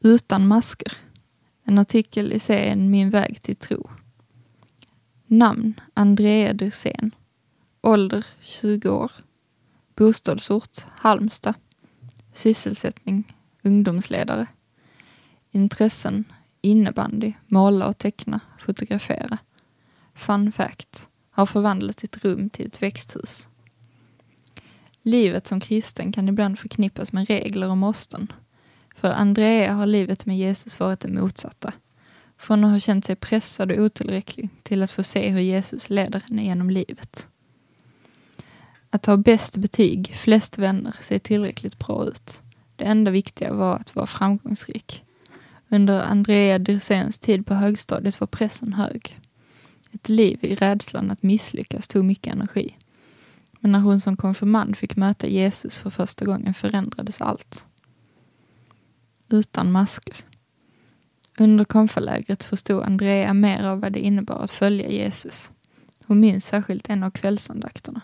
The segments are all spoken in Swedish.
Utan masker. En artikel i serien Min väg till tro. Namn Andrea Dyrsén. Ålder 20 år. Bostadsort Halmstad. Sysselsättning ungdomsledare. Intressen innebandy, måla och teckna, fotografera. Fun fact har förvandlat sitt rum till ett växthus. Livet som kristen kan ibland förknippas med regler och måsten. För Andrea har livet med Jesus varit det motsatta. Från att ha känt sig pressad och otillräcklig till att få se hur Jesus leder henne genom livet. Att ha bäst betyg, flest vänner, ser tillräckligt bra ut. Det enda viktiga var att vara framgångsrik. Under Andrea Dyrséns tid på högstadiet var pressen hög. Ett liv i rädslan att misslyckas tog mycket energi. Men när hon som konfirmand fick möta Jesus för första gången förändrades allt. Utan masker. Under konfalägret förstod Andrea mer av vad det innebar att följa Jesus. Hon minns särskilt en av kvällsandakterna.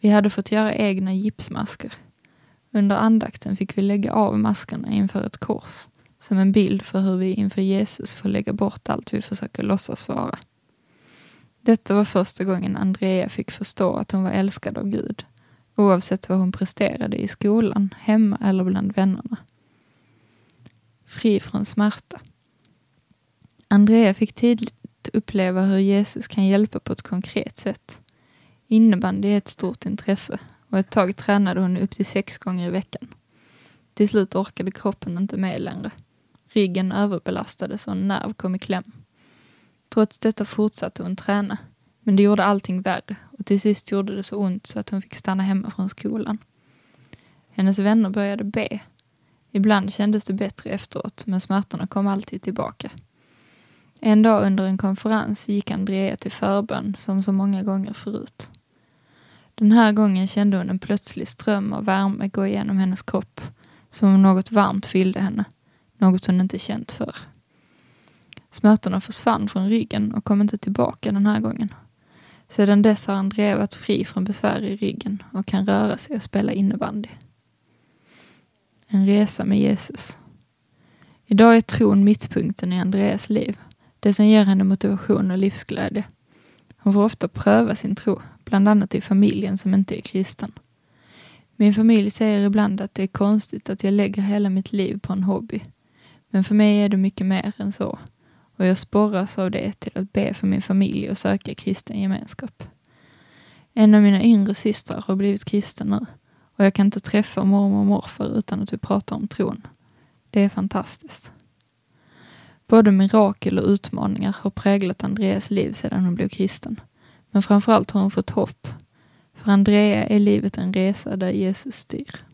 Vi hade fått göra egna gipsmasker. Under andakten fick vi lägga av maskerna inför ett kors, som en bild för hur vi inför Jesus får lägga bort allt vi försöker låtsas vara. Detta var första gången Andrea fick förstå att hon var älskad av Gud, oavsett vad hon presterade i skolan, hemma eller bland vännerna. Fri från smärta. Andrea fick tidigt uppleva hur Jesus kan hjälpa på ett konkret sätt. Innebandy är ett stort intresse och ett tag tränade hon upp till sex gånger i veckan. Till slut orkade kroppen inte med längre. Ryggen överbelastades och en nerv kom i kläm. Trots detta fortsatte hon träna, men det gjorde allting värre och till sist gjorde det så ont så att hon fick stanna hemma från skolan. Hennes vänner började be. Ibland kändes det bättre efteråt, men smärtorna kom alltid tillbaka. En dag under en konferens gick Andrea till förbön som så många gånger förut. Den här gången kände hon en plötslig ström av värme gå igenom hennes kropp, som om något varmt fyllde henne, något hon inte känt förr. Smärtorna försvann från ryggen och kom inte tillbaka den här gången. Sedan dess har Andrea varit fri från besvär i ryggen och kan röra sig och spela innebandy. En resa med Jesus. Idag är tron mittpunkten i Andreas liv, det som ger henne motivation och livsglädje. Hon får ofta pröva sin tro, bland annat i familjen som inte är kristen. Min familj säger ibland att det är konstigt att jag lägger hela mitt liv på en hobby. Men för mig är det mycket mer än så. Och jag sporras av det till att be för min familj och söka kristen gemenskap. En av mina yngre systrar har blivit kristen nu och jag kan inte träffa mormor och morfar utan att vi pratar om tron. Det är fantastiskt. Både mirakel och utmaningar har präglat Andreas liv sedan hon blev kristen. Men framförallt har hon fått hopp. För Andrea är livet en resa där Jesus styr.